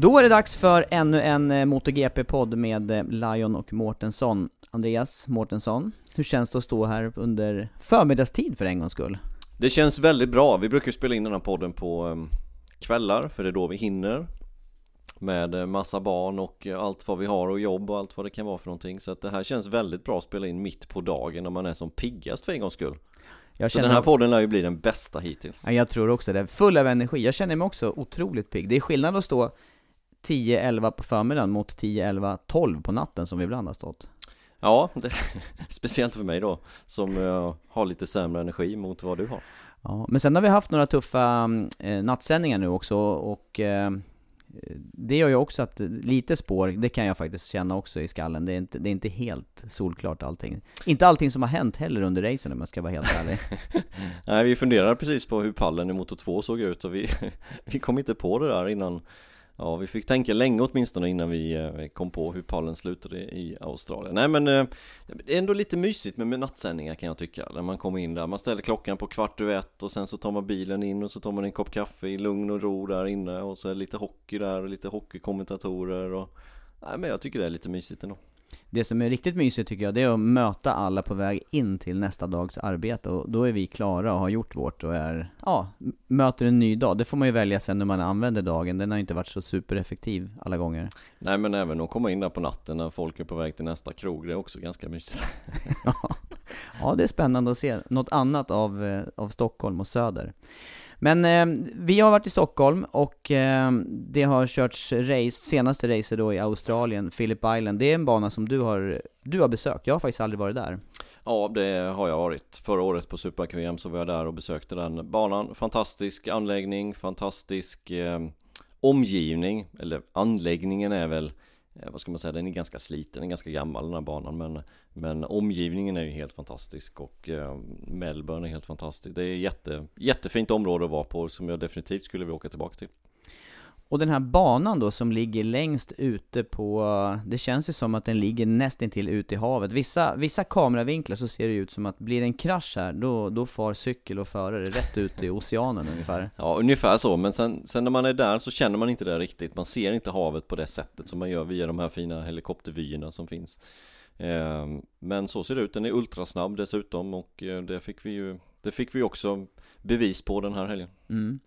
Då är det dags för ännu en eh, MotoGP-podd med eh, Lion och Mårtensson. Andreas Mårtensson, hur känns det att stå här under förmiddagstid för en gångs skull? Det känns väldigt bra, vi brukar spela in den här podden på um, kvällar för det är då vi hinner med eh, massa barn och allt vad vi har och jobb och allt vad det kan vara för någonting så att det här känns väldigt bra att spela in mitt på dagen när man är som piggast för en gångs skull Jag Så den här podden lär ju bli den bästa hittills Ja, jag tror också det. Full av energi. Jag känner mig också otroligt pigg. Det är skillnad att stå 10-11 på förmiddagen mot 10-11, 12 på natten som vi ibland har stått. Ja, det, speciellt för mig då som uh, har lite sämre energi mot vad du har Ja, men sen har vi haft några tuffa eh, nattsändningar nu också och eh, det gör ju också att lite spår, det kan jag faktiskt känna också i skallen. Det är inte, det är inte helt solklart allting. Inte allting som har hänt heller under racen om jag ska vara helt ärlig. Nej, vi funderade precis på hur pallen i Moto 2 såg ut och vi, vi kom inte på det där innan Ja, vi fick tänka länge åtminstone innan eh, vi kom på hur pallen slutade i Australien. Nej men eh, det är ändå lite mysigt med, med nattsändningar kan jag tycka. När man kommer in där, man ställer klockan på kvart över ett och sen så tar man bilen in och så tar man en kopp kaffe i lugn och ro där inne och så är det lite hockey där och lite hockeykommentatorer och Nej men jag tycker det är lite mysigt ändå. Det som är riktigt mysigt tycker jag, det är att möta alla på väg in till nästa dags arbete och då är vi klara och har gjort vårt och är, ja, möter en ny dag. Det får man ju välja sen när man använder dagen, den har inte varit så supereffektiv alla gånger. Nej men även att komma in där på natten när folk är på väg till nästa krog, det är också ganska mysigt. ja. ja, det är spännande att se något annat av, eh, av Stockholm och Söder. Men eh, vi har varit i Stockholm och eh, det har körts race, senaste racet då i Australien, Phillip Island. Det är en bana som du har, du har besökt, jag har faktiskt aldrig varit där. Ja, det har jag varit. Förra året på Super så var jag där och besökte den banan. Fantastisk anläggning, fantastisk eh, omgivning, eller anläggningen är väl Eh, Eh, vad ska man säga, den är ganska sliten, den är ganska gammal den här banan men, men omgivningen är ju helt fantastisk och eh, Melbourne är helt fantastisk. Det är jätte, jättefint område att vara på som jag definitivt skulle vilja åka tillbaka till. Och den här banan då som ligger längst ute på, det känns ju som att den ligger nästintill ute i havet. Vissa, vissa kameravinklar så ser det ut som att blir det en krasch här, då, då far cykel och förare rätt ut i oceanen ungefär. Ja, ungefär så, men sen, sen när man är där så känner man inte det riktigt. Man ser inte havet på det sättet som man gör via de här fina helikoptervyerna som finns. Eh, men så ser det ut, den är ultrasnabb dessutom och eh, det fick vi ju det fick vi också bevis på den här helgen. Mm.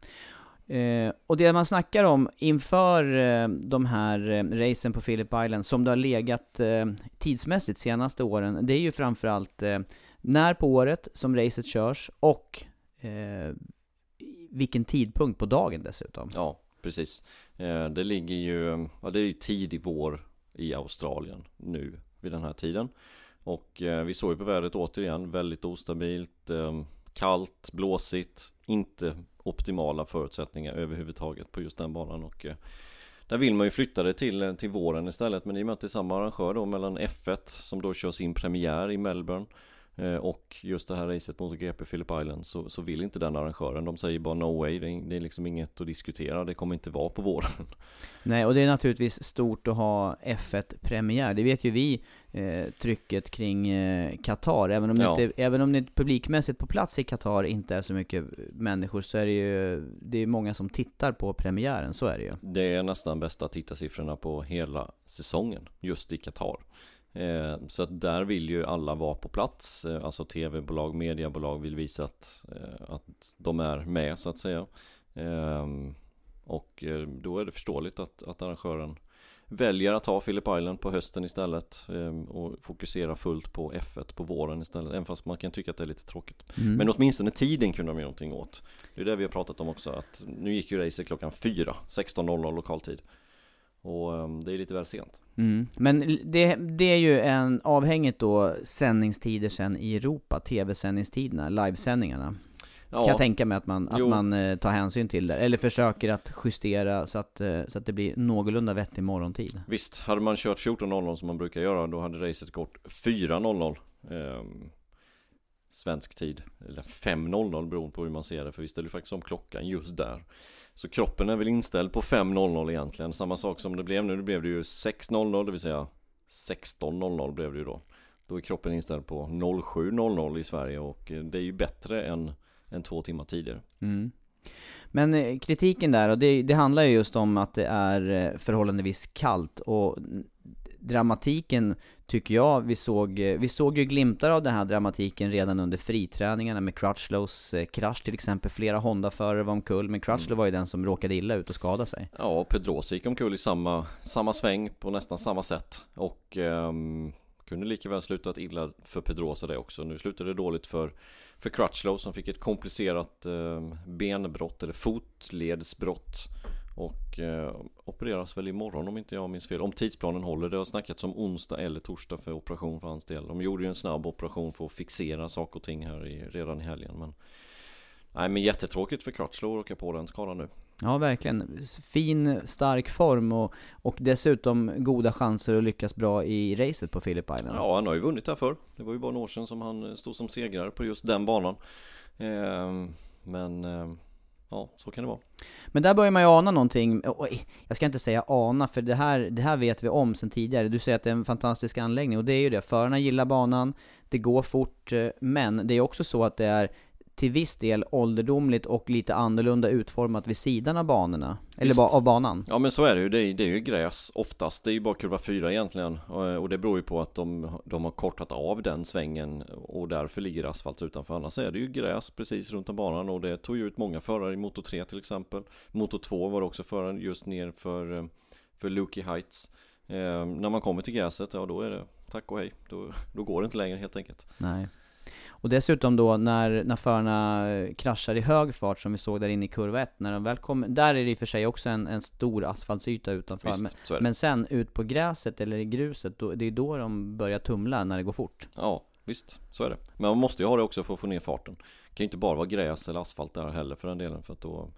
Eh, och det man snackar om inför eh, de här eh, racen på Phillip Island, som det har legat eh, tidsmässigt senaste åren, det är ju framförallt eh, när på året som racet körs och eh, vilken tidpunkt på dagen dessutom. Ja, precis. Eh, det ligger ju, ja det är ju tidig vår i Australien nu vid den här tiden. Och eh, vi såg ju på vädret återigen, väldigt ostabilt, eh, kallt, blåsigt, inte optimala förutsättningar överhuvudtaget på just den banan och eh, där vill man ju flytta det till, eh, till våren istället. Men i och med att det är samma arrangör då mellan F1 som då kör sin premiär i Melbourne Eh, och just det här racet mot GP Phillip Island så, så vill inte den arrangören. De säger bara no way, det är, det är liksom inget att diskutera, det kommer inte vara på våren. Nej, och det är naturligtvis stort att ha F1-premiär. Det vet ju vi, eh, trycket kring eh, Qatar. Även om, ja. inte, även om det publikmässigt på plats i Qatar inte är så mycket människor så är det ju det är många som tittar på premiären, så är det ju. Det är nästan bästa tittarsiffrorna på hela säsongen, just i Qatar. Eh, så att där vill ju alla vara på plats, eh, alltså tv-bolag, mediebolag vill visa att, eh, att de är med så att säga. Ehm, och då är det förståeligt att, att arrangören väljer att ha Phillip Island på hösten istället ehm, och fokusera fullt på F1 på våren istället. Även fast man kan tycka att det är lite tråkigt. Mm. Men åtminstone tiden kunde de göra någonting åt. Det är det vi har pratat om också. Att nu gick ju racet klockan 4, 16.00 lokal tid. Och um, det är lite väl sent. Mm. Men det, det är ju en avhängigt då sändningstider sen i Europa, tv-sändningstiderna, livesändningarna. Ja. Kan jag tänka mig att man, att man eh, tar hänsyn till det, eller försöker att justera så att, eh, så att det blir någorlunda vettig morgontid. Visst, hade man kört 14.00 som man brukar göra, då hade racet gått 4.00 eh, Svensk tid, eller 5.00 beroende på hur man ser det, för vi ställer faktiskt om klockan just där. Så kroppen är väl inställd på 5.00 egentligen. Samma sak som det blev nu, det blev det ju 6.00 det vill säga 16.00 blev det ju då. Då är kroppen inställd på 07.00 i Sverige och eh, det är ju bättre än, än två timmar tidigare. Mm. Men eh, kritiken där, och det, det handlar ju just om att det är eh, förhållandevis kallt och dramatiken tycker jag vi såg, eh, vi såg ju glimtar av den här dramatiken redan under friträningarna med Crutchlows eh, krasch till exempel. Flera Honda-förare var omkull, men Crutchlow mm. var ju den som råkade illa ut och skadade sig. Ja, Pedrosa gick omkull i samma, samma sväng på nästan samma sätt. Och um, kunde lika väl slutat illa för Pedrosa det också. Nu slutade det dåligt för, för Crutchlow som fick ett komplicerat um, benbrott eller fotledsbrott. Och eh, opereras väl imorgon om inte jag minns fel. Om tidsplanen håller. Det har snackats om onsdag eller torsdag för operation för hans del. De gjorde ju en snabb operation för att fixera saker och ting här i, redan i helgen. Men, nej, men jättetråkigt för Crutchlow att åka på den skadan nu. Ja, verkligen. Fin, stark form och, och dessutom goda chanser att lyckas bra i racet på Phillip Island. Ja, han har ju vunnit här förr. Det var ju bara några år sedan som han stod som segrare på just den banan. Eh, men eh, ja, så kan det vara. Men där börjar man ju ana någonting, jag ska inte säga ana, för det här, det här vet vi om sen tidigare. Du säger att det är en fantastisk anläggning, och det är ju det. Förarna gillar banan, det går fort, eh, men det är också så att det är till viss del ålderdomligt och lite annorlunda utformat vid sidan av banorna. Eller ba av banan. Ja men så är det ju, det är, det är ju gräs oftast. Det är ju bara kurva 4 egentligen. Och det beror ju på att de, de har kortat av den svängen och därför ligger asfalt utanför. Annars är det ju gräs precis runt om banan och det tog ju ut många förare i Moto 3 till exempel. Moto 2 var det också förare just ner för, för Lucky Heights. Eh, när man kommer till gräset, ja då är det tack och hej. Då, då går det inte längre helt enkelt. Nej. Och dessutom då när, när förarna kraschar i hög fart som vi såg där inne i kurva 1, när de väl kommer, där är det i och för sig också en, en stor asfaltsyta utanför. Visst, men, men, sen ut på gräset eller i gruset, då, det är då de börjar tumla när det går fort. Ja, visst, så är det. Men man måste ju ha det också för att få ner farten. Det kan ju inte bara vara gräs eller asfalt där heller för den delen, för att då,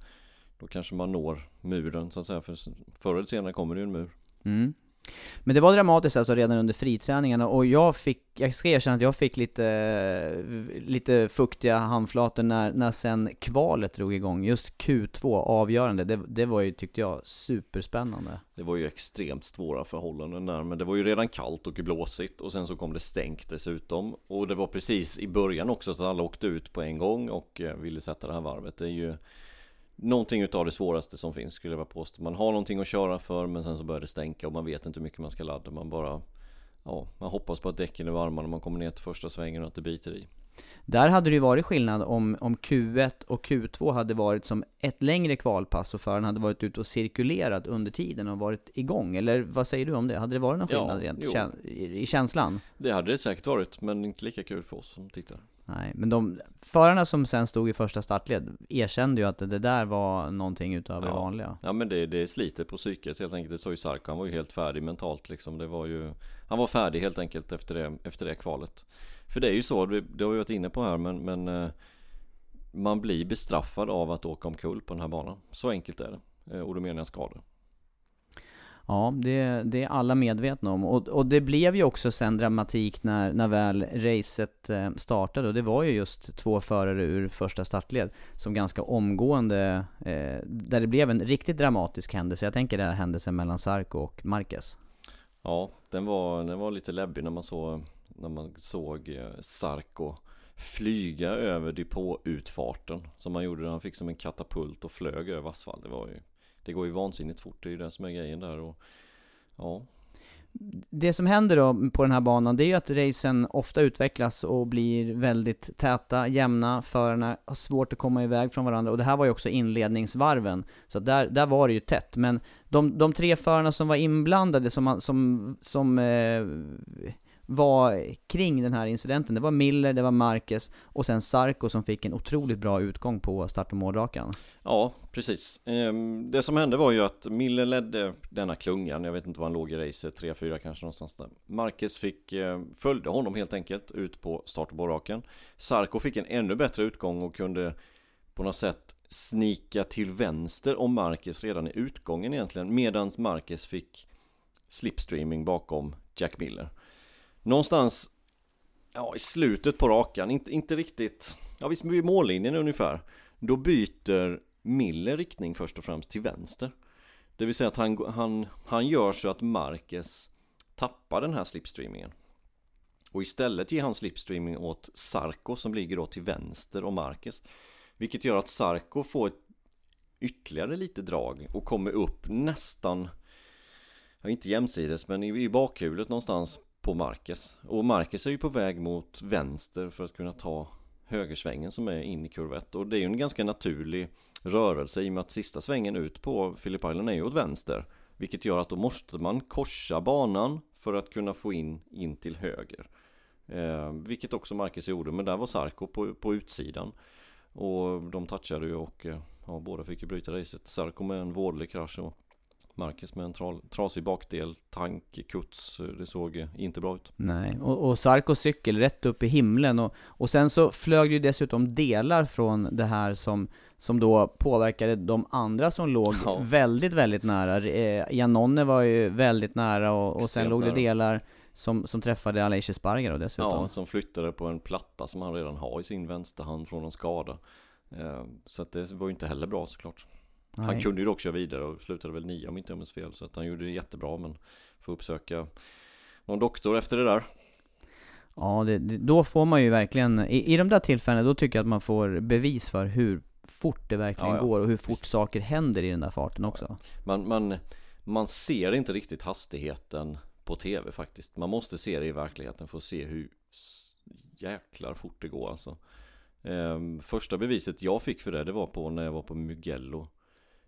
då kanske man når muren så att säga. För förr eller senare kommer det ju en mur. Mm. Men det var dramatiskt alltså redan under friträningarna, och jag fick, jag ska erkänna att jag fick lite, lite fuktiga handflator när, när sen kvalet drog igång. Just Q2, avgörande, det, det var ju, tyckte jag, superspännande. Det var ju extremt svåra förhållanden där, men det var ju redan kallt och blåsigt och sen så kom det stänk dessutom. Och det var precis i början också så alla åkte ut på en gång och eh, ville sätta det här varvet. Det är ju Någonting utav det svåraste som finns skulle jag vilja påstå. Man har någonting att köra för men sen så börjar det stänka och man vet inte hur mycket man ska ladda. Man bara Ja, man hoppas på att däcken är varma när man kommer ner till första svängen och att det biter i. Där hade det ju varit skillnad om, om Q1 och Q2 hade varit som ett längre kvalpass och föraren hade varit ute och cirkulerat under tiden och varit igång. Eller vad säger du om det? Hade det varit någon skillnad ja, rent i känslan? Det hade det säkert varit, men inte lika kul för oss som tittar. Nej, men de förarna som sen stod i första startled erkände ju att det där var någonting utöver ja. det vanliga. Ja men det, det sliter på psyket helt enkelt. Det sa ju Sarko, han var ju helt färdig mentalt liksom. Det var ju, han var färdig helt enkelt efter det, efter det kvalet. För det är ju så, det, det har vi varit inne på här men, men eh, man blir bestraffad av att åka omkull på den här banan. Så enkelt är det. Eh, och då menar jag skador. Ja, det, det är alla medvetna om. Och, och det blev ju också sen dramatik när, när väl racet eh, startade. Och det var ju just två förare ur första startled som ganska omgående, eh, där det blev en riktigt dramatisk händelse. Jag tänker den här händelsen mellan Sarko och Marquez. Ja, den var, den var lite läbbig när man, så, när man såg eh, Sarko flyga över depåutfarten som han gjorde. Han fick som en katapult och flög över asfalt. Det var ju det går ju vansinnigt fort, det är ju det som är grejen där och ja. Det som händer då på den här banan, det är ju att racen ofta utvecklas och blir väldigt täta, jämna, förarna har svårt att komma iväg från varandra och det här var ju också inledningsvarven, så där, där var det ju tätt. Men de, de tre förarna som var inblandade, som, som, som eh, var kring den här incidenten. Det var Miller, det var Marquez och sen Sarko som fick en otroligt bra utgång på start och målrakan. Ja, precis. Ehm, det som hände var ju att Miller ledde denna klungan, jag vet inte var han låg i racet, 3-4 kanske någonstans där. Marquez fick, ehm, följde honom helt enkelt ut på start och målrakan. Sarko fick en ännu bättre utgång och kunde på något sätt snika till vänster om Marquez redan i utgången egentligen, Medan Marquez fick slipstreaming bakom Jack Miller. Någonstans Ja, i slutet på rakan, inte, inte riktigt Ja, visst vid mållinjen ungefär Då byter Miller riktning först och främst till vänster. Det vill säga att han, han, han gör så att Marquez tappar den här slipstreamingen. Och istället ger han slipstreaming åt Sarko som ligger då till vänster om Marquez Vilket gör att Sarko får ett ytterligare lite drag och kommer upp nästan Ja, inte jämsides men i, i bakhjulet någonstans på Marquez. Och Marquez är ju på väg mot vänster för att kunna ta högersvängen som är in i kurva 1. Och det är ju en ganska naturlig rörelse i och med att sista svängen ut på Philip Island är ju åt vänster. Vilket gör att då måste man korsa banan för att kunna få in, in till höger. Eh, vilket också Marquez gjorde, men där var Sarko på, på utsidan. Och de touchade ju och eh, ja, båda fick ju bryta racet. Sarko med en vårdlig krasch och Marcus med en tra trasig bakdel, tank, kuts, det såg inte bra ut. Nej, och, och Sarkos cykel rätt upp i himlen och, och sen så flög ju dessutom delar från det här som, som då påverkade de andra som låg ja. väldigt, väldigt nära. Eh, Janone var ju väldigt nära och, och sen låg det delar som, som träffade Aleix Espargaro dessutom. Ja, som flyttade på en platta som han redan har i sin vänsterhand från en skada. Eh, så att det var ju inte heller bra såklart. Nej. Han kunde ju också köra vidare och slutade väl nio om inte jag minns fel. Så att han gjorde det jättebra men får uppsöka någon doktor efter det där. Ja, det, då får man ju verkligen, i, i de där tillfällena, då tycker jag att man får bevis för hur fort det verkligen ja, ja. går och hur fort Visst. saker händer i den där farten också. Ja, man, man, man ser inte riktigt hastigheten på tv faktiskt. Man måste se det i verkligheten för att se hur jäklar fort det går alltså. Ehm, första beviset jag fick för det, det var på när jag var på Mugello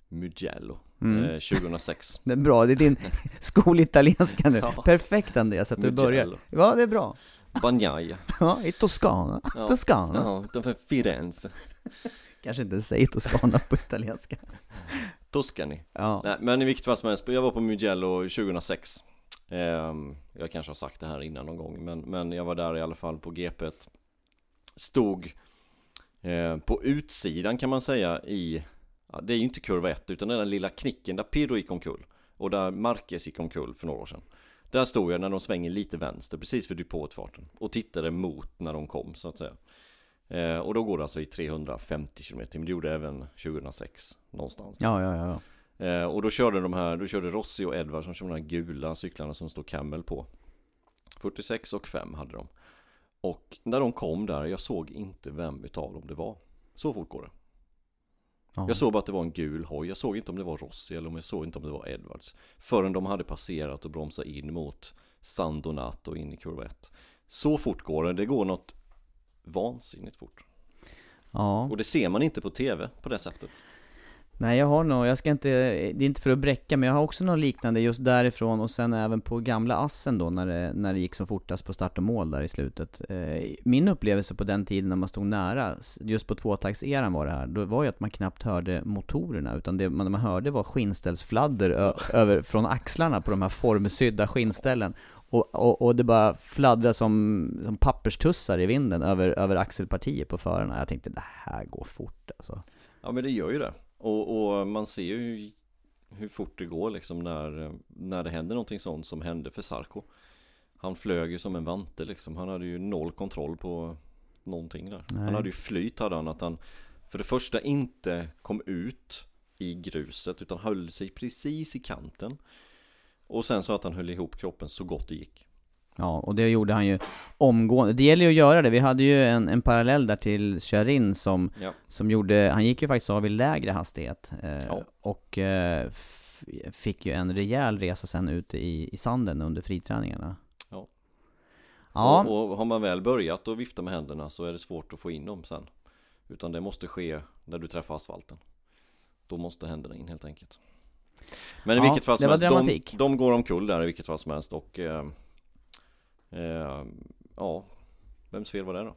Mugello mm. eh, 2006 Det är bra, det är din skolitalienska nu. Ja. Perfekt Andreas att du Mugello. börjar. Ja, det är bra. Bagnaia. Ja, i Toscana. Ja. Toscana. Ja, utanför Firenze. Kanske inte säger Toscana på italienska. Toscani. Ja. Nej, men i vilket fall som helst, jag var på Mugello 2006. Eh, jag kanske har sagt det här innan någon gång, men, men jag var där i alla fall på GP. Stod eh, på utsidan kan man säga i ja, det är ju inte kurva 1 utan den där lilla knicken där Pirro gick omkull och där Marquez gick omkull för några år sedan. Där stod jag när de svänger lite vänster precis vid depåutfarten och tittade mot när de kom så att säga. Eh, och då går det alltså i 350 km, men det gjorde även 2006 någonstans. Ja, ja, ja. Eh, och då körde de här, då körde Rossi och Edvard som körde de här gula cyklarna som står Camel på. 46 och 5 hade de. Och när de kom där, jag såg inte vem utav dem det var. Så fort går det. Jag såg bara att det var en gul hoj. Jag såg inte om det var Rossi eller om jag såg inte om det var Edwards. Förrän de hade passerat och bromsat in mot San Donato in i kurva 1. Så fort går det. Det går något vansinnigt fort. Ja. Och det ser man inte på tv på det sättet. Nej jag har nog, jag ska inte, det är inte för att bräcka, men jag har också något liknande just därifrån och sen även på gamla Assen då när det, när det gick som fortast på start och mål där i slutet. Eh, min upplevelse på den tiden när man stod nära, just på tvåtaktseran var det här, då var ju att man knappt hörde motorerna, utan det man, man hörde var skinnställsfladder över, från axlarna på de här formsydda skinnställen. Och, och, och, det bara fladdrade som, som papperstussar i vinden över, över axelpartiet på förarna. Jag tänkte det här går fort alltså. Ja men det gör ju det. Och, och, man ser ju hur fort det går liksom när, när det händer någonting sånt som hände för Sarko. Han flög ju som en vante liksom. Han hade ju noll kontroll på någonting där. Nej. Han hade ju flyt hade han att han för det första inte kom ut i gruset utan höll sig precis i kanten. Och sen så att han höll ihop kroppen så gott det gick. Ja, och det gjorde han ju omgående. Det gäller ju att göra det. Vi hade ju en, en parallell där till Charin som, ja. som gjorde, han gick ju faktiskt av i lägre hastighet. Eh, ja. Och eh, fick ju en rejäl resa sen ute i, i sanden under friträningarna. Ja. ja. Och, och har man väl börjat att vifta med händerna så är det svårt att få in dem sen. Utan det måste ske när du träffar asfalten. Då måste händerna in helt enkelt. Men i ja, vilket fall som helst, de, de går omkull där i vilket fall som helst och eh, eh, Ja, vems fel var det då?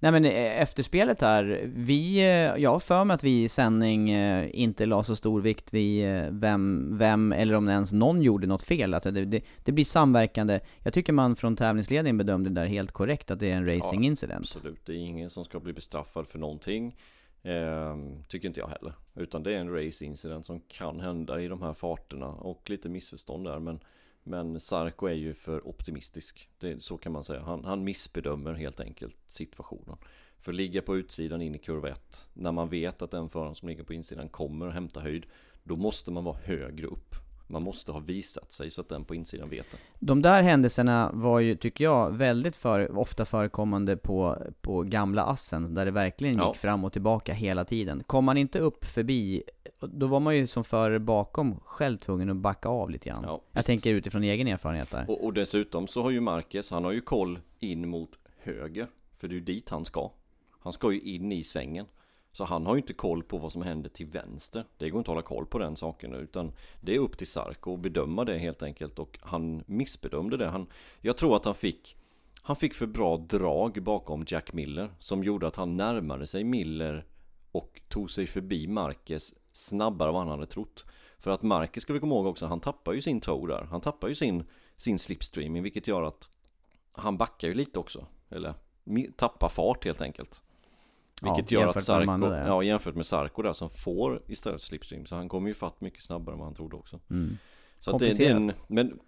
Nej men eh, efterspelet här, vi, eh, jag har för mig att vi i sändning eh, inte la så stor vikt vid vem, vem eller om ens någon gjorde något fel. Att det, det, det blir samverkande. Jag tycker man från tävlingsledningen bedömde det där helt korrekt, att det är en racing ja, incident. Absolut, det är ingen som ska bli bestraffad för någonting. Eh, tycker inte jag heller. Utan det är en race incident som kan hända i de här farterna och lite missförstånd där. Men men Sarko är ju för optimistisk. Det, så kan man säga. Han, han missbedömer helt enkelt situationen. För att ligga på utsidan in i kurva 1, när man vet att den föraren som ligger på insidan kommer att hämta höjd, då måste man vara högre upp. Man måste ha visat sig så att den på insidan vet det. De där händelserna var ju, tycker jag, väldigt för, ofta förekommande på, på gamla assen, där det verkligen gick ja. fram och tillbaka hela tiden. Kom man inte upp förbi då var man ju som förare bakom själv tvungen att backa av lite grann. Ja, jag tänker utifrån egen erfarenhet där. Och, och, dessutom så har ju Marquez, han har ju koll in mot höger. För det är ju dit han ska. Han ska ju in i svängen. Så han har ju inte koll på vad som händer till vänster. Det går inte att hålla koll på den saken utan det är upp till Sarko att bedöma det helt enkelt och han missbedömde det. Han, jag tror att han fick han fick för bra drag bakom Jack Miller som gjorde att han närmade sig Miller och tog sig förbi Marquez snabbare än vad han hade trott. För att Marcus ska vi komma ihåg också, han tappar ju sin toe där. Han tappar ju sin, sin slipstreaming vilket gör att han backar ju lite också. Eller tappar fart helt enkelt. Vilket ja, gör att Sarko, där, ja. ja jämfört med Sarko där som får istället slipstream. Så han kommer ju fatt mycket snabbare än vad han trodde också. Mm. Så att det, det, är en, men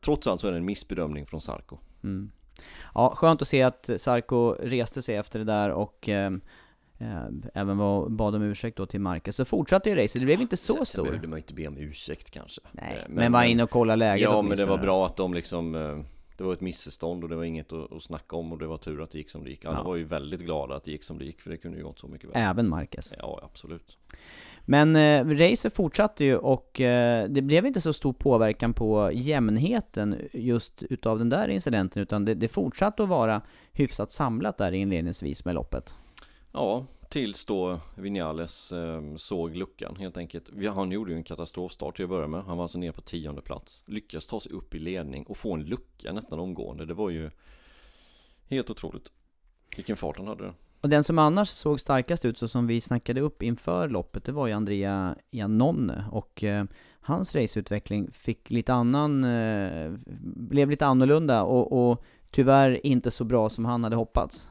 trots allt så är det en missbedömning från Sarko. Mm. Ja, skönt att se att Sarko reste sig efter det där och eh, Eh, även var, bad om ursäkt då till Marcus. Så fortsatte ju racet, det blev inte så sen, stor. Sen behövde man inte be om ursäkt kanske. Nej, eh, men, men var inne och kolla läget Ja, men det var bra att de liksom eh, Det var ett missförstånd och det var inget att, att snacka om och det var tur att det gick som det gick. Alla ja. var ju väldigt glada att det gick som det gick för det kunde ju gått så mycket bättre. Även Marcus. Ja, absolut. Men eh, racet fortsatte ju och eh, det blev inte så stor påverkan på jämnheten just utav den där incidenten utan det, det fortsatte att vara hyfsat samlat där inledningsvis med loppet. Ja, tills då Vinales ehm, såg luckan helt enkelt. Han gjorde ju en katastrofstart till att börja med. Han var alltså ner på tionde plats. Lyckas ta sig upp i ledning och få en lucka nästan omgående. Det var ju helt otroligt. Vilken fart han hade. Och den som annars såg starkast ut, så som vi snackade upp inför loppet, det var ju Andrea Janone. Och eh, hans raceutveckling fick lite annan, eh, blev lite annorlunda och, och tyvärr inte så bra som han hade hoppats.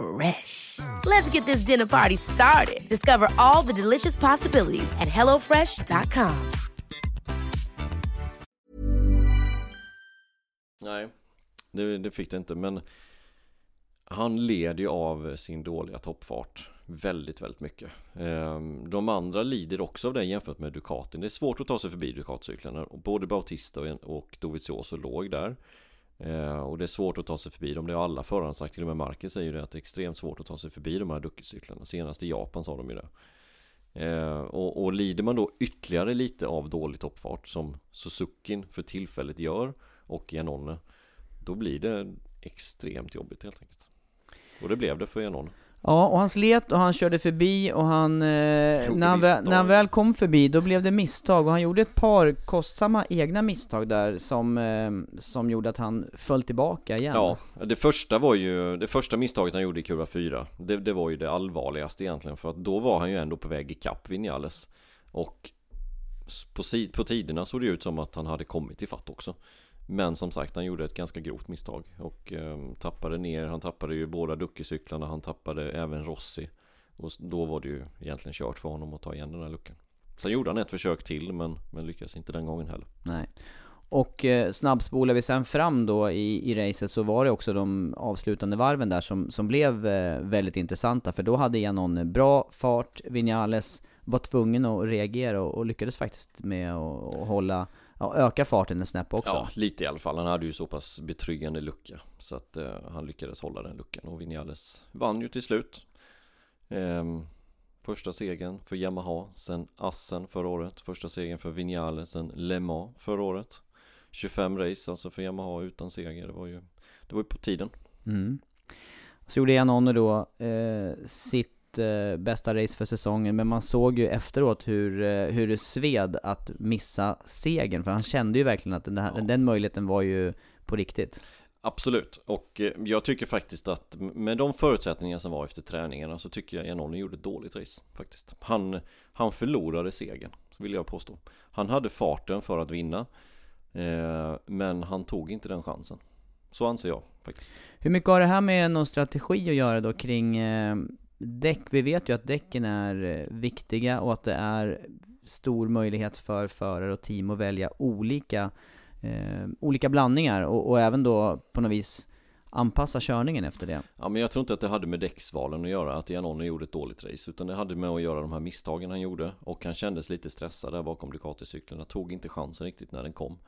Fresh. Let's get this dinner party started. Discover all the delicious possibilities at hellofresh.com. Nej, det, det fick det inte men han led ju av sin dåliga toppfart väldigt, väldigt mycket. Ehm, de andra lider också av det jämfört med Ducatin. Det är svårt att ta sig förbi Ducatcyklarna. Både Bautista och Dovizioso låg där. Eh, och det är svårt att ta sig förbi dem. Det har alla förarna sagt. Till och med Marcus säger det att det är extremt svårt att ta sig förbi de här Ducati-cyklarna. Senast i Japan sa de ju det. Eh, och, och lider man då ytterligare lite av dålig toppfart som Suzukin för tillfället gör och Janone då blir det extremt jobbigt helt enkelt. Och det blev det för Janone. Ja, och han slet och han körde förbi och han... Eh, när, han väl, när han väl kom förbi, då blev det misstag och han gjorde ett par kostsamma egna misstag där som, eh, som gjorde att han föll tillbaka igen. Ja, det första var ju, det första misstaget han gjorde i kurva 4, det, det var ju det allvarligaste egentligen för att då var han ju ändå på väg ikapp Vinales. Och på, på tiderna såg det ut som att han hade kommit i fatt också. Men som sagt, han gjorde ett ganska grovt misstag och eh, tappade ner. Han tappade ju båda Ducke-cyklarna, han tappade även Rossi. Och då var det ju egentligen kört för honom att ta igen den här luckan. Sen gjorde han ett försök till, men, men lyckades inte den gången heller. Nej. Och eh, snabbspolar vi sen fram då i, i racet så var det också de avslutande varven där som, som blev eh, väldigt intressanta. För då hade Janon bra fart, Vinales var tvungen att reagera och, och lyckades faktiskt med att hålla ja, öka farten en snäpp också. Ja, lite i alla fall. Han hade ju så pass betryggande lucka. Så att eh, han lyckades hålla den luckan. Och Vinales vann ju till slut. Eh, första segern för Yamaha sen Assen förra året. Första segern för Vinales sen Le Mans förra året. 25 race alltså för Yamaha utan seger. Det var ju, det var ju på tiden. Mm. Så gjorde Janone då eh, sitt eh, bästa race för säsongen, men man såg ju efteråt hur, eh, hur det sved att missa segern, för han kände ju verkligen att den, här, ja. den möjligheten var ju på riktigt. Absolut, och eh, jag tycker faktiskt att med de förutsättningar som var efter träningarna så tycker jag Janone gjorde ett dåligt race faktiskt. Han, han förlorade segern, vill jag påstå. Han hade farten för att vinna, eh, men han tog inte den chansen. Så anser jag faktiskt. Hur mycket har det här med någon strategi att göra då kring eh, däck, vi vet ju att däcken är eh, viktiga och att det är stor möjlighet för förare och team att välja olika, eh, olika blandningar och, och, även då på något vis anpassa körningen efter det. Ja men jag tror inte att det hade med däcksvalen att göra, att Janone gjorde ett dåligt race, utan det hade med att göra de här misstagen han gjorde och han kändes lite stressad där bakom Ducati-cyklarna, tog inte chansen riktigt när den kom.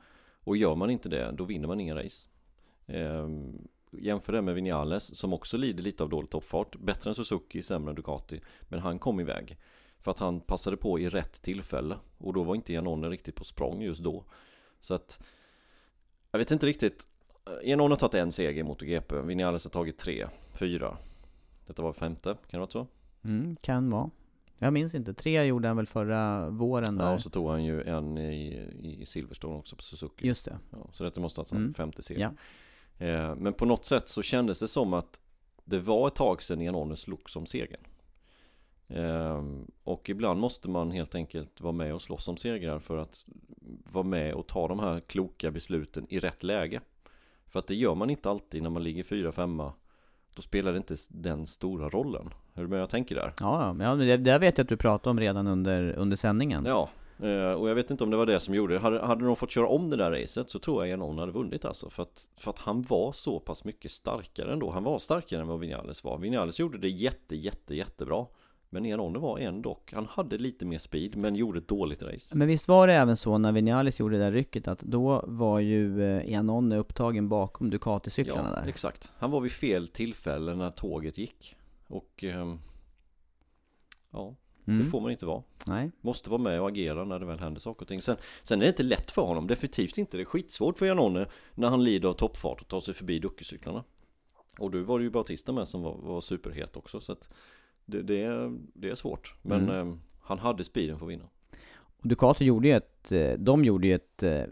Och gör man inte det, då vinner man ingen race. Eh, Jämför det med Vinales som också lider lite av dålig toppfart. Bättre än Suzuki, sämre än Ducati. Men han kom iväg. För att han passade på i rätt tillfälle. Och då var inte Janone riktigt på språng just då. Så att Jag vet inte riktigt. Janone har tagit en seger mot GP. Vinales har tagit tre, fyra. Detta var femte, kan det vara så? Mm, kan vara. Jag minns inte. Tre gjorde han väl förra våren där? Ja, och så tog han ju en i, i Silverstone också på Suzuki. Just det. Ja, så detta måste alltså mm. femte seger. Ja. Eh, men på något sätt så kändes det som att det var ett tag sedan Janone slog som segern. Ehm, och ibland måste man helt enkelt vara med och slåss om segrar för att vara med och ta de här kloka besluten i rätt läge. För att det gör man inte alltid när man ligger 4-5 Då spelar det inte den stora rollen. Är du med jag tänker där? Ja, ja det, det vet jag att du pratade om redan under, under sändningen. Ja, och jag vet inte om det var det som gjorde det. Hade, hade de fått köra om det där racet så tror jag Janon hade vunnit alltså. För att, för att han var så pass mycket starkare ändå. Han var starkare än vad Vinales var. Vinales gjorde det jätte, jätte, jättebra. Men Janone var ändå, han hade lite mer speed men gjorde ett dåligt race. Men visst var det även så när Vinales gjorde det där rycket att då var ju Janone upptagen bakom Ducati-cyklarna ja, där? exakt. Han var vid fel tillfälle när tåget gick. Och eh, ja, Mm. Det får man inte vara. Nej. Måste vara med och agera när det väl händer saker och ting. Sen, sen är det inte lätt för honom, definitivt inte. Det är skitsvårt för Janone när han lider av toppfart och tar sig förbi Duckecyklarna. Och du var det ju Bautista med som var, var superhet också. Så att det, det, är, det är svårt. Men mm. eh, han hade speeden för att vinna. Och Ducati gjorde ju ett, eh, de gjorde ju ett eh,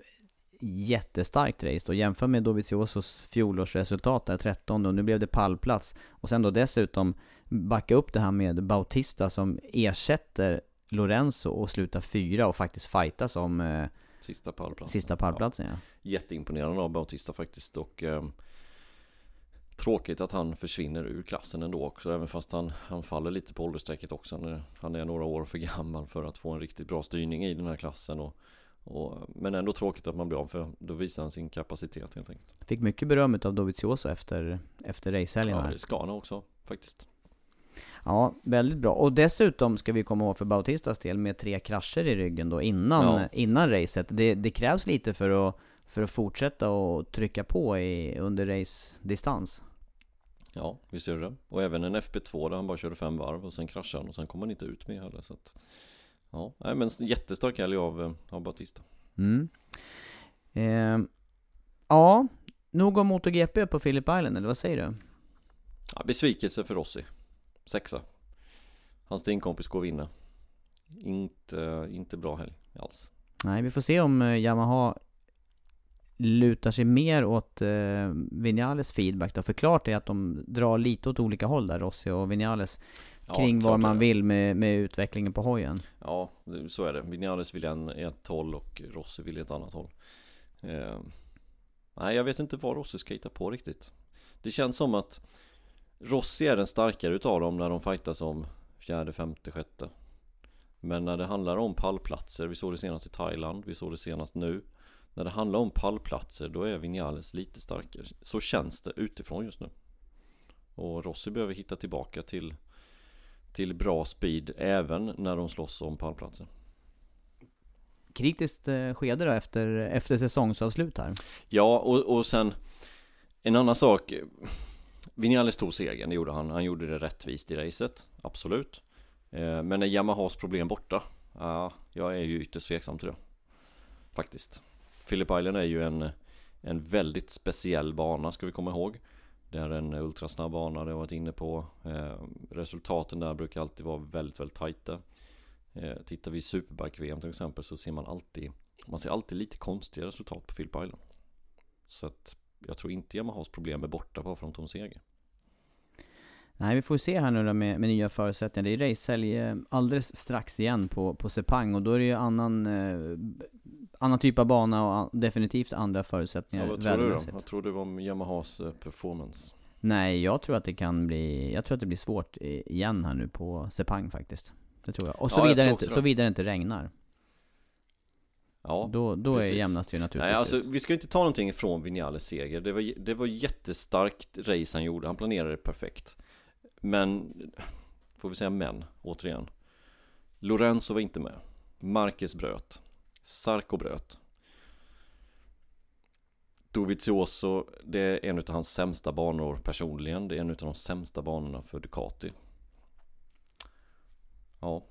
jättestarkt race då. Jämför med Doviziosos fjolårsresultat där, 13 och nu blev det pallplats. Och sen då dessutom backa upp det här med Bautista som ersätter Lorenzo och slutar fyra och faktiskt fightas om eh, Sista pallplatsen. sista pallplatsen ja. Jätteimponerande av Bautista faktiskt och eh, Tråkigt att han försvinner ur klassen ändå också även fast han, han faller lite på åldersstrecket också han Han är några år för gammal för att få en riktigt bra styrning i den här klassen och, och Men ändå tråkigt att man blir av för då visar han sin kapacitet helt enkelt Fick mycket beröm av Dovizioso efter, efter racehelgen Ja här. det ska han också faktiskt Ja, väldigt bra. Och dessutom ska vi komma ihåg för Bautistas del med tre krascher i ryggen då innan, Ja. innan racet. Det, det krävs lite för att, för att fortsätta och trycka på i, under race-distans. Ja, visst gör det Och även en FP2 där han bara körde fem varv och sen kraschade han och sen kom han inte ut med heller så att Ja, nej men jättestark helg av, eh, av Bautista Mm. Eh, ja, nog om MotoGP på Phillip Island, eller vad säger du? ja, Besvikelse för Rossi Sexa Hans teamkompis går vinner Inte, inte bra helg alls Nej, vi får se om eh, Yamaha lutar sig mer åt eh, Vinales feedback då. För klart är att de drar lite åt olika håll där, Rossi och Vinales. Kring vad man vill med, med utvecklingen på hojen. Ja, så är det. Vinales vill en, ett håll och Rossi vill ett annat håll. Eh, nej, jag vet inte vad Rossi ska hitta på riktigt. Det känns som att Rossi är den starkare utav dem när de fightas om fjärde, femte, sjätte. Men när det handlar om pallplatser, vi såg det senast i Thailand, vi såg det senast nu. När det handlar om pallplatser, då är Vinales lite starkare. Så känns det utifrån just nu. Och Rossi behöver hitta tillbaka till till bra speed även när de slåss om pallplatser. Kritiskt eh, skede då efter, efter säsongsavslut här. Ja, och, och sen en annan sak. Vinales tog segern, det gjorde han. Han gjorde det rättvist i racet, absolut. Eh, men är Yamahas problem borta? Ja, jag är ju ytterst tveksam till det. Faktiskt. Phillip Island är ju en, en väldigt speciell bana, ska vi komma ihåg. Det är en ultrasnabb bana, det har jag varit inne på. Eh, resultaten där brukar alltid vara väldigt, väldigt tajta. Eh, Tittar vi i Superbike-VM till exempel så ser man alltid Man ser alltid lite konstiga resultat på Philip Island. Så att jag tror inte Yamahas problem är borta bara för att de tog en seger. Nej, vi får se här nu då med, med nya förutsättningar. Det är racehelg eh, alldeles strax igen på, på Sepang och då är det ju annan, eh, annan typ av bana och an, definitivt andra förutsättningar Ja, vad tror du då? Vad tror du om Yamahas eh, performance? Nej, jag tror att det kan bli, jag tror att det blir svårt i- igen här nu på Sepang faktiskt. Det tror jag. Och Ja, så jag vidare tror inte, så det. vidare inte regnar. Ja, Då, då är precis. jämnast det ju naturligtvis Nej, alltså ut. vi ska inte ta någonting ifrån Vinales seger. Det var, det var jättestarkt race han gjorde. Han planerade perfekt. Men, får vi säga men, återigen. Lorenzo var inte med. Marquez bröt. Sarko bröt. Dovizioso, det är en av hans sämsta banor personligen. Det är en av de sämsta banorna för Ducati. Ja,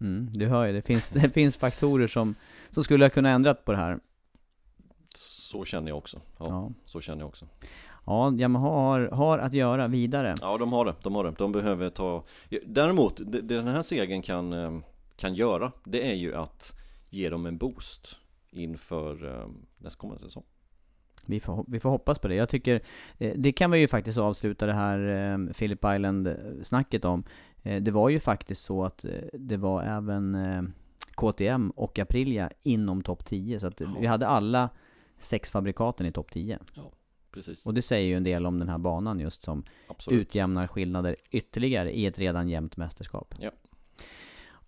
Mm, du hör ju, det finns, det finns faktorer som, som skulle ha kunnat ändrat på det här. så känner jag också. Ja, Ja, så känner jag också. Ja Yamaha har, har att göra vidare. Ja, de har det. De har det. De behöver ta... Däremot, det det den här segern kan, eh, kan göra, det är ju att ge dem en boost inför eh, nästkommande säsong. Vi får, vi får hoppas på det. Jag tycker, eh, det kan vi ju faktiskt avsluta det här Phillip Island-snacket om. Det var ju faktiskt så att det var även KTM och Aprilia inom topp 10. Så att Ja. vi hade alla sex fabrikaten i topp 10. Precis. Och det säger ju en del om den här banan just som Absolut. utjämnar skillnader ytterligare i ett redan jämnt mästerskap. Ja.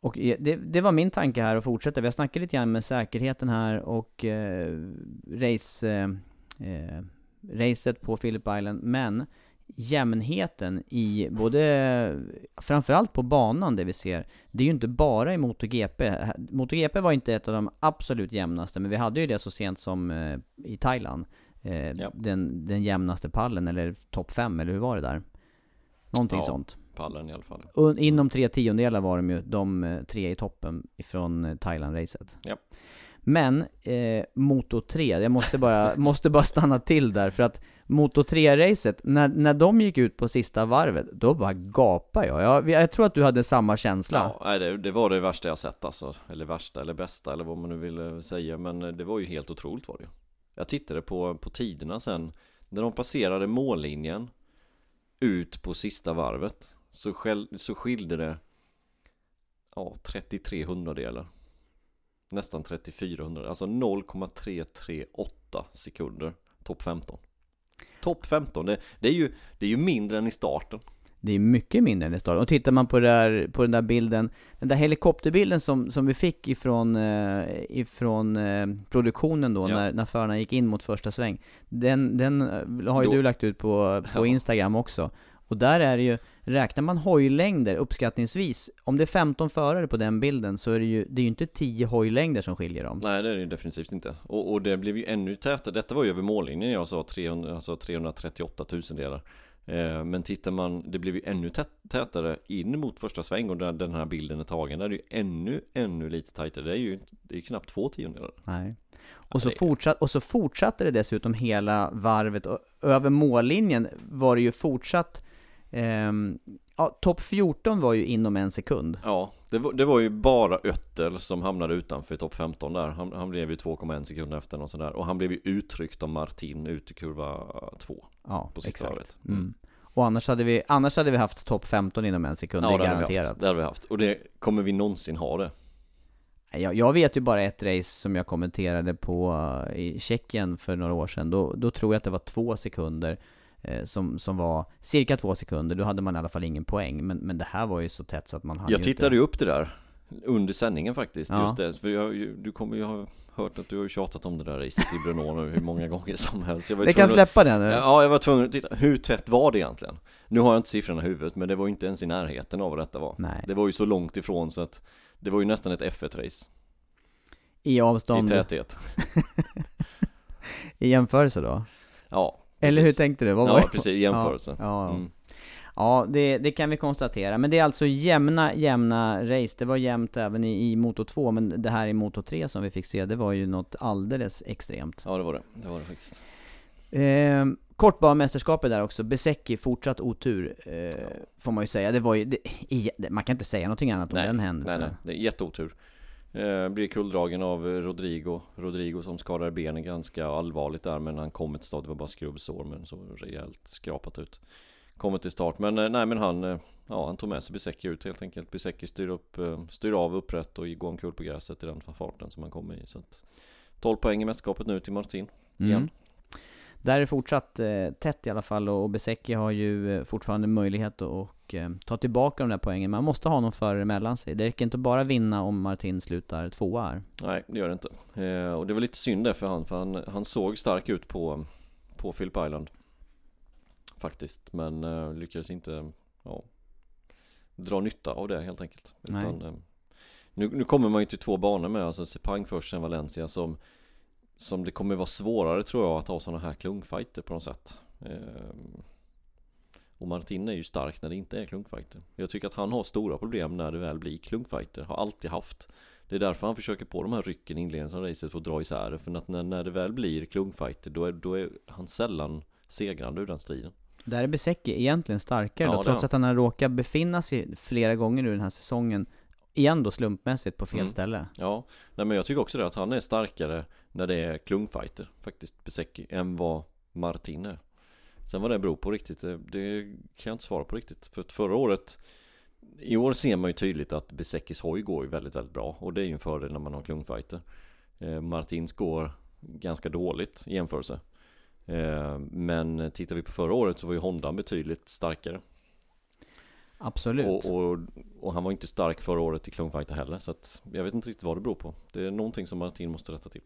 Och eh, det, det var min tanke här att fortsätta. Vi har snackat lite grann med säkerheten här och eh, race, eh, eh, racet på Phillip Island. Men jämnheten i både, framförallt på banan det vi ser, det är ju inte bara i MotoGP. MotoGP var inte ett av de absolut jämnaste, men vi hade ju det så sent som eh, i Thailand. Eh, Ja. den, den jämnaste pallen, eller topp 5, eller hur var det där? Någonting Ja. sånt. Pallen i alla fall. Och inom tre tiondelar var de ju de eh, tre i toppen ifrån eh, Thailand-racet. Ja. Men eh, Moto 3, jag måste bara, måste bara stanna till där för att Moto 3-racet, när, när de gick ut på sista varvet, då bara gapade jag. jag. Jag tror att du hade samma känsla. Ja, det, det var det värsta jag sett alltså. Eller värsta eller bästa eller vad man nu vill eh, säga. Men det var ju helt otroligt var det ju. Jag tittade på, på tiderna sen. När de passerade mållinjen Ut på sista varvet Så, skäl, så skilde det Ja, 33 hundradelar. Nästan 34 hundradelar Alltså 0,338 sekunder. Topp 15 Topp 15, det, det, är ju, det är ju mindre än i starten. Det är mycket mindre än i starten. Och tittar man på, där, på den där bilden, den där helikopterbilden som, som vi fick ifrån, eh, ifrån eh, produktionen då, Ja. när, när förarna gick in mot första sväng. Den, den eh, har ju Då- du lagt ut på, på. Instagram också. Och där är det ju, räknar man hojlängder uppskattningsvis, om det är 15 förare på den bilden så är det ju, det är ju inte 10 hojlängder som skiljer dem. Nej det är det definitivt inte och, och det blev ju ännu tätare Detta var ju över mållinjen jag sa 300, alltså 338 000 delar eh, Men tittar man Det blev ju ännu tät, tätare in mot första sväng och den här bilden är tagen Där är det ju ännu, ännu lite tajtare Det är ju det är knappt två tiondelar Nej. Och så, fortsatt, och så fortsatte det dessutom hela varvet, och över mållinjen var det ju fortsatt ehm, Ja, topp 14 var ju inom en sekund. Ja det var, det var ju bara Öttel som hamnade utanför topp 15 där Han, han blev ju 2,1 sekunder efter och sådär Och han blev ju uttryckt av Martin ut i kurva 2 Ja, På sista exakt. varvet. Mm. Och annars hade vi, annars hade vi haft topp 15 inom en sekund, det är det hade vi haft, garanterat. det hade vi haft Och det kommer vi någonsin ha det Jag, jag vet ju bara ett race som jag kommenterade på eh, i Tjeckien för några år sedan. Då, då tror jag att det var två sekunder som, som var cirka två sekunder. Då hade man i alla fall ingen poäng. Men, men det här var ju så tätt så att man hade Jag ju tittade inte... ju upp det där Under sändningen faktiskt, Ja. just det För jag, du kommer ju ha hört att du har tjatat om det där racet i Brno nu hur många gånger som helst jag var Det kan släppa det nu. att, Ja, jag var tvungen att titta, hur tätt var det egentligen? Nu har jag inte siffrorna i huvudet, men det var ju inte ens i närheten av vad detta var Nej. Det var ju så långt ifrån så att Det var ju nästan ett F1-race I I avstånd, i, täthet jämförelse då? Ja Eller hur precis. tänkte du? Vad var Ja, precis, i jämförelse Ja, ja. Mm. Ja, det, det kan vi konstatera. Men det är alltså jämna, jämna race. Det var jämnt även i, i Moto 2, men det här i Moto 3 som vi fick se, det var ju något alldeles extremt. Ja, det var det, det var det faktiskt Eh, Kortbanemästerskapet där också, Besecki fortsatt otur, eh, får man ju säga. Det var ju, det, det, man kan inte säga någonting annat om Nej, den Nej, händelsen. nej, det är jätteotur eh, Blir kulldragen av Rodrigo. Rodrigo som skadade benen ganska allvarligt där Men han kom till start, det var bara skrubbsår men så rejält skrapat ut. Kommer till start, men eh, nej men han eh, Ja han tog med sig Bisecki ut helt enkelt. Bisecki styr upp, eh, styr av upprätt och går omkull på gräset i den farten som han kommer i. Så att 12 poäng i mästerskapet nu till Martin. Mm. igen. Där är det fortsatt eh, tätt i alla fall och Besecki har ju eh, fortfarande möjlighet att och, eh, ta tillbaka de där poängen. Man måste ha någon förare mellan sig. Det räcker inte bara vinna om Martin slutar tvåa här. Nej, det gör det inte. Eh, och det var lite synd det för han, för han, han såg stark ut på, på Phillip Island. Faktiskt, men eh, lyckades inte ja, dra nytta av det helt enkelt. Nej. Utan, eh, nu, nu kommer man ju till två banor med, alltså Sepang först, sen Valencia som som det kommer vara svårare tror jag att ha sådana här klungfighter på något sätt. Eh, och Martin är ju stark när det inte är klungfighter. Jag tycker att han har stora problem när det väl blir klungfighter, har alltid haft. Det är därför han försöker på de här rycken i inledningen av racet för att dra isär det. För att när, när det väl blir klungfighter då är, då är han sällan segrande ur den striden. Där är Besecki egentligen starkare Ja, då, trots att han har råkat befinna sig flera gånger ur den här säsongen Igen då slumpmässigt på fel Mm. ställe. Ja, nej men jag tycker också det att han är starkare när det är klungfighter faktiskt, Besecki, än vad Martin är. Sen vad det beror på riktigt, det, det kan jag inte svara på riktigt. För att förra året I år ser man ju tydligt att Beseckis hoj går ju väldigt, väldigt bra och det är ju en fördel när man har klungfighter. Eh, Martins går ganska dåligt i jämförelse. Eh, men tittar vi på förra året så var ju Hondan betydligt starkare. Absolut. Och, och, och han var inte stark förra året i klungfighter heller så att jag vet inte riktigt vad det beror på. Det är någonting som Martin måste rätta till.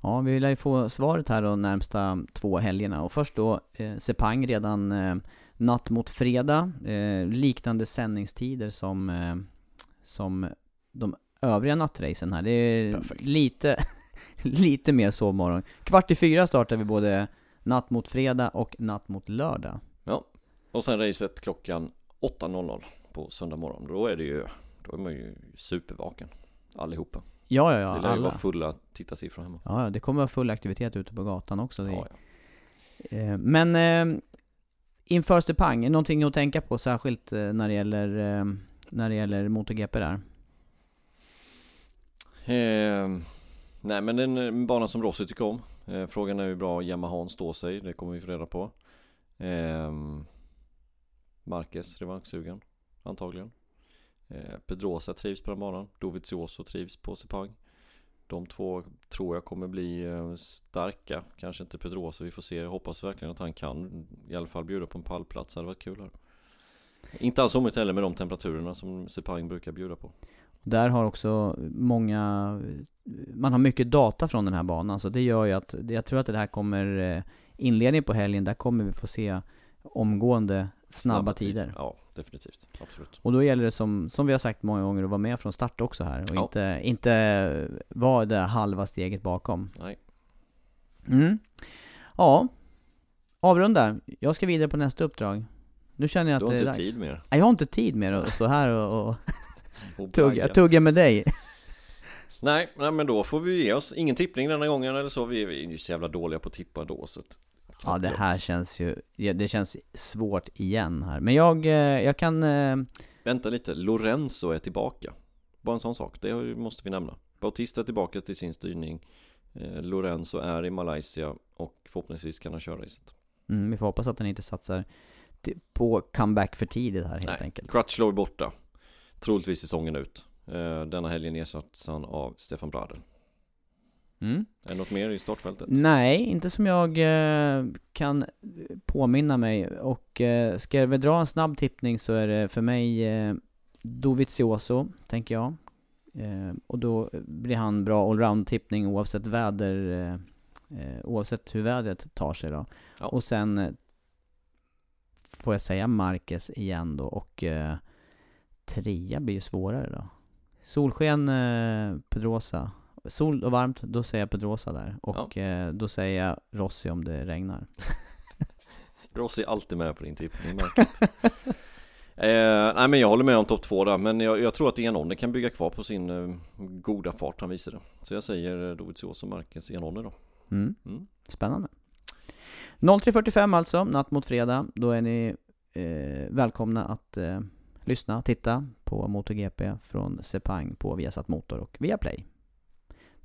Ja, vi lär ju få svaret här de närmsta två helgerna. Och först då eh, Sepang redan eh, natt mot fredag. Eh, liknande sändningstider som, eh, som de övriga nattracen här. Det är lite, lite mer sovmorgon. Kvart i fyra startar vi både natt mot fredag och natt mot lördag. Ja, och sen racet klockan 8.00 på söndag morgon. Då är det ju, då är man ju supervaken allihopa. Ja, ja, ja, det lär ju vara fulla tittarsiffror hemma. Ja, ja, det kommer vara full aktivitet ute på gatan också. Det, Ja, ja. Eh, Men eh, inför Sepang, någonting att tänka på särskilt eh, när det gäller, eh, när det gäller MotoGP där? Eh, nej men en bana som Rossi tycker om. Eh, frågan är hur bra Yamahan står sig, det kommer vi få reda på. Eh, Marquez revanschsugen, antagligen. Eh, Pedrosa trivs på den banan, Dovizioso trivs på Sepang. De två tror jag kommer bli eh, starka, kanske inte Pedrosa, vi får se. Jag hoppas verkligen att han kan i alla fall bjuda på en pallplats, det hade varit kul här. Inte alls omöjligt heller med de temperaturerna som Sepang brukar bjuda på. Där har också många, man har mycket data från den här banan, så det gör ju att, jag tror att det här kommer, eh, inledningen på helgen, där kommer vi få se omgående snabba, snabba tider. Ja, definitivt. Absolut. Och då gäller det som, som vi har sagt många gånger att vara med från start också här och ja. inte, inte vara det halva steget bakom. Nej. Mm. Ja. Avrunda. Jag ska vidare på nästa uppdrag. Nu känner jag att det är dags. Du har inte tid mer. Nej, jag har inte tid mer att stå här och, och, och tugga, tugga med dig. Nej, nej, men då får vi ge oss. Ingen tippning denna gången eller så. Vi är ju så jävla dåliga på att tippa då så att Ja det här känns ju, det känns svårt igen här. Men jag, eh, jag kan... Eh, Vänta lite, Lorenzo är tillbaka. Bara en sån sak, det måste vi nämna. Bautista är tillbaka till sin styrning. Eh, Lorenzo är i Malaysia och förhoppningsvis kan han köra racet. Mm, vi får hoppas att han inte satsar på comeback för tidigt här helt Nej, enkelt. Crutchlow är borta. Troligtvis säsongen ut. Denna helgen ersätts han av Stefan Bradel. Mm. Är det något mer i startfältet? Nej, inte som jag eh, kan påminna mig. Och eh, ska vi dra en snabb tippning så är det för mig eh, Dovizioso, tänker jag. Eh, och då blir han bra allround-tippning oavsett väder, eh, eh, oavsett hur vädret tar sig då. Ja. Och sen eh, får jag säga Marquez igen då och trea blir ju svårare då. Solsken Pedrosa sol och varmt, då säger jag Pedrosa där. Och ja. eh, då säger jag Rossi om det regnar. Rossi är alltid med på din tippning, märkligt. eh, nej men jag håller med om topp två där, men jag, jag tror att Enonne kan bygga kvar på sin eh, goda fart han visade. Så jag säger eh, Dovizioso och Marquez Enonne då. Mm. Mm. Spännande. 03.45 alltså, natt mot fredag. Då är ni eh, välkomna att eh, lyssna, titta på MotoGP från Sepang på Viasat Motor och Viaplay.